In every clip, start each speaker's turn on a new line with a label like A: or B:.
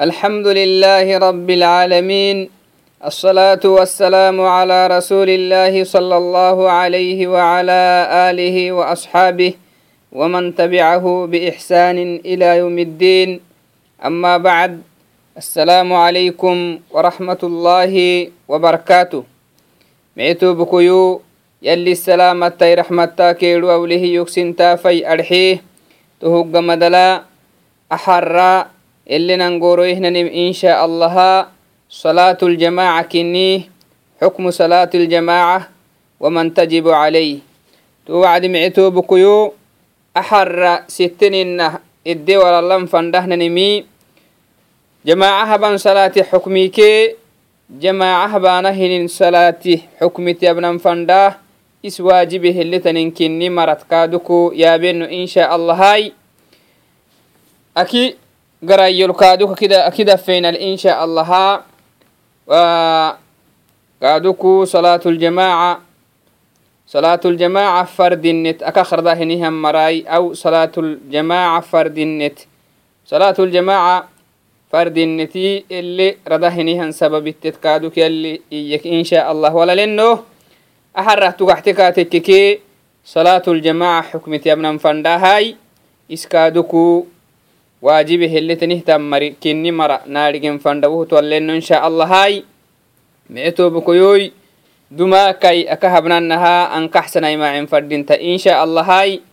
A: الحمد لله رب العالمين الصلاة والسلام على رسول الله صلى الله عليه وعلى آله وأصحابه ومن تبعه بإحسان إلى يوم الدين. أما بعد السلام عليكم ورحمة الله وبركاته. معتو بكيو يلي السلامة رحمة كيلو أوله يكسن تافي أرحيه تهج مدلا أحرى اللي ننقورو إهننم إن شاء الله. صلاة الجماعة كنيه حكم صلاة الجماعة ومن تجب عليه. توعد معتو بكيو أحر ستنين إدي ولا لم فندهن نمي. جماعة بان صلاة حكمي كي جماعة بانهن صلاة حكمي تبنا فنده. is waajibe heletanin kinni marat kaaduku yaabeno insha allah hay aki garayol kaaduka kidafeynal insha allaha. Kaaduku salaatu ljamaaca salaatu ljamaaca fardinnet aka khardahinihan maray aw salaatu ljamaaca fardinnet salaatu ljamaaca fardinnetii ele radahinihan sababittet kaaduk yalli iyek insha allah walalenno aharah tugaxte kaatekkekee salaatu ljamaaca xukmit yabnan fandhahay iskaaduku waajibi helitenihtan mari kinni mara naadhigen fandhabuhutwallenno insha allahai micetobokoyoy dumaa kai aka habnannahaa ankaxsanai maacen fadhinta insha allahai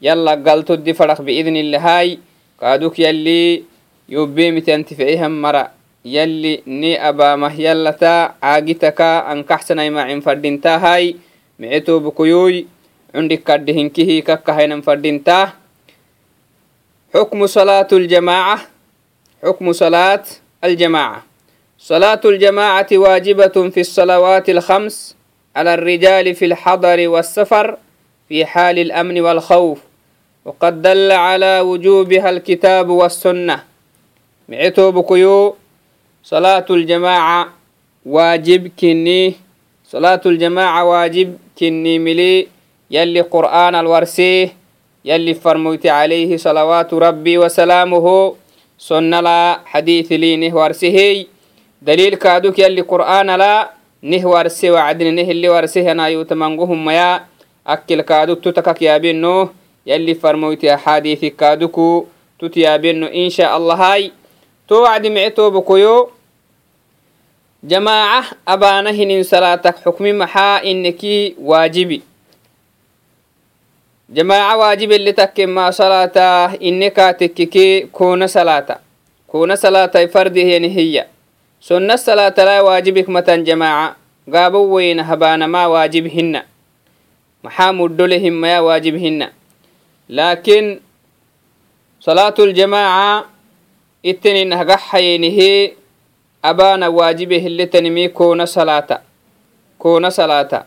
A: yalla galtoddi fadhaq biidni illahai kaaduk yalli yobbeemitiantifeehan mara yalli ni abaamah yallata caagitaka ankaxsanai maacen fadhintahai micetobokoyoy cundhikadhihinkihi kakkahainan fadhintaa حكم صلاة الجماعة حكم صلاة الجماعة صلاة الجماعة واجبة في الصلوات الخمس على الرجال في الحضر والسفر في حال الأمن والخوف وقد دل على وجوبها الكتاب والسنة معتو بكيو صلاة الجماعة واجب كني صلاة الجماعة واجب كني ملي يلي قرآن الورسيه يلي فرموت عليه صلوات ربي وسلامه سنة لا حديث لي نه ورسيه دليل كادوك يلي قرآن لا نه ورسي وعدن نه اللي ورسيه أنا يوتمنقهم يا أكل كادوك تتكك يا بنو يلي فرموت حديث كادوكو تتيابنو إن شاء الله هاي توعد معتو بكيو جماعة أبانا هنين صلاتك حكم محا إنكي واجبي jamaaca waajibeli takkema salaata inne kaatekkike koona salaata koona salaatai fardihiyani hiya sonna salaata lai waajibik matan jamaaca gaabo weyna habaanamaa waajib hinna maxaa muddole himmaya waajib hinna laakiin salaatuljamaaca ittenin hagaxayenihe abaana waajibe hilletanimi koona salaata koona salaata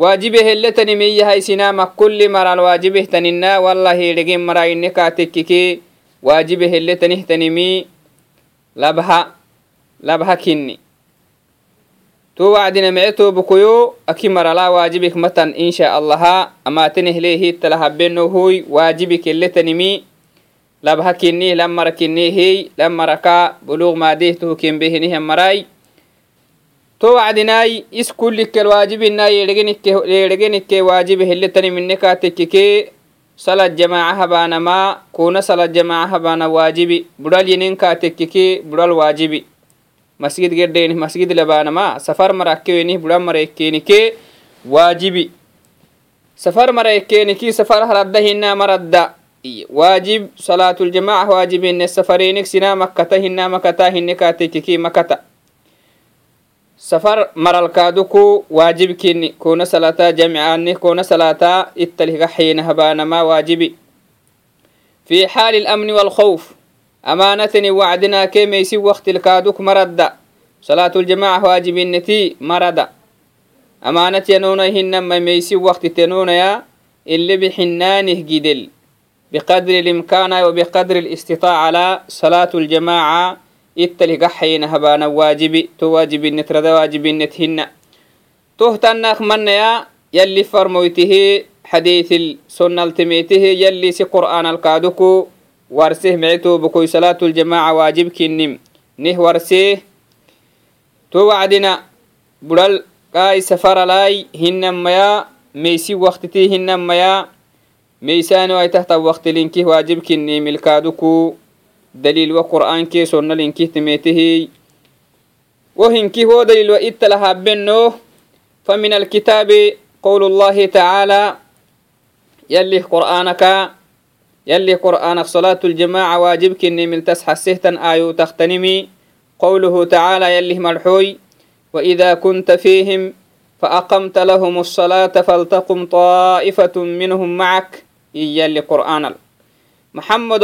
A: waajibehelletani miyahaisinama kuli maral waajibehtaninna wallahidhegen mara inekatekkike waajibeheletanihtanimi labha labha kinni. To wacdina mece aki marala waajibik matan insha allaha amatenehleehitala habenohoy waajibik eletanimi labha kinnih lamara kinneehey lamaraka buluug maadehtohu kenbehenihan marai to wacdinai is kullikel waajibina yeegenikee waajibe helletani mineka tekkike salad jamaaca habaanama kuna salad jamaaca habaana waajibi budhal yeninka tekkike budhal waajibi masgid gedhenih masgid labaanama safar marakkewenih budhan mareekeenike waajibi safar mareekeeniki safar haradda hina maradda waajib salaatuljamaaca waajibine safarenik sina makkata hina makata hinekatekiki makata هنا كاتيكي مكة سفر مرل كادوكو واجب كني كون صلاة جمعان كون صلاة التلهق حين هبان ما واجبي في حال الأمن والخوف أمانة وعدنا كما يسي وقت الكادوك مرد صلاة الجماعة واجب النتي مرد أمانة ينون هن ما يسي وقت تنون يا اللي بحنانه جدل بقدر الإمكان وبقدر الاستطاعة على صلاة الجماعة إتلي حين هبانا واجبي تو واجب النترد واجب النتهن تهتنك من يا يلي فرمويته حديث السنة التميته يلي سي قرآن الكادوكو warseh micetobokoy salaatuljamaaca waajibkinim nih warsee to wacdina budhal qaai safaralai hinamaya meysi waktitii hinamaya meysano ay tahta waktilinkih waajibkini milkaaduku daliil wa qur'aankee sonna linkih timeetihi وهنكي هو دليل وإتلها بنو فمن الكتاب قول الله تعالى يلي قرآنك يلي قرآنك صلاة الجماعة واجبك إني من تسحى سهتا آيو تختنمي قوله تعالى يلي مرحوي وإذا كنت فيهم فأقمت لهم الصلاة فلتقم طائفة منهم معك يلي قرآن محمد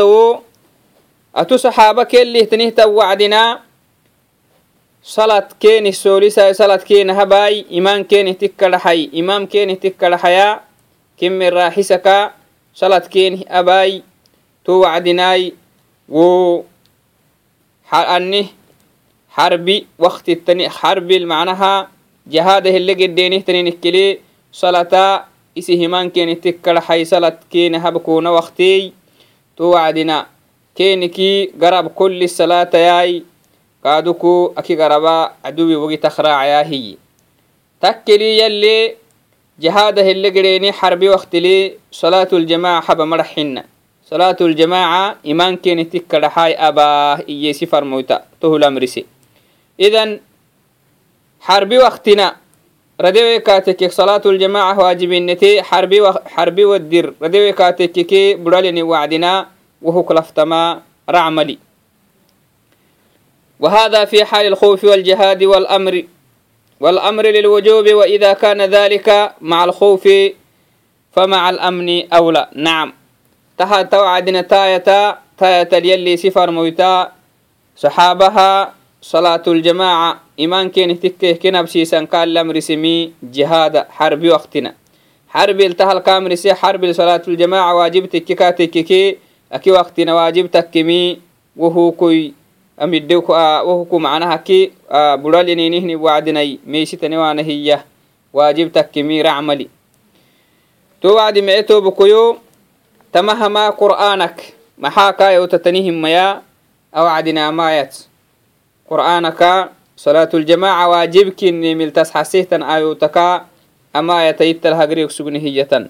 A: atu saxaaba kelihtanihtan wacdinaa salad keenih soolisay salad keenahabaay imaan keenih tikkadhaxay imaam keenih tikkadhaxayaa kimme raaxisakaa salad keenih abaay tu wacdinaay wo anih harbi waktitani harbil macnaha jahaada salata isi himaan keenih tikkadhaxay salad keenahabkuuna wakteey tu wacdina keenikii garab kulli salatayai kaaduku aki garaba aduwi wogi takraacayaa hiyi takkelii yalle jihaada hele gereeni xarbi waktilee salaatuljamaaca haba maraxinna salaatuljamaaca imaan keeniti kadhaxaay abaah iyeesi farmoyta tohulamrise idan xarbi waktina radewe salaatuljamaaca waajibinnete xarbi wadir radewe kaatekekee wacdinaa wahuklaftama racmali وهذا في حال الخوف والجهاد والأمر والأمر للوجوب وإذا كان ذلك مع الخوف فمع الأمن أولى نعم تها توعدنا تايتا تايتا يلي سفر مويتا صحابها صلاة الجماعة إيمان كين تكيه كنب سيسان قال الأمر سمي جهاد حرب وقتنا حرب التهل كامر سي حرب صلاة الجماعة واجب تكيكاتك كي aki waktina wajib takkimi wohukuy amidde ah, wohuku macnaha ki ah, buralininihnib wacdinay meysitane waana hiya wajib takkimi racmali to wacdi mee tobokoyo tamahamaa qur'aanak maxaa kaayautatani himmaya awacdinaamaayat qur'aanaka salaatu ljamaaca waajibkinimiltas xasihtan ayoutaka amaayatayittal hagriig sugne hiyatan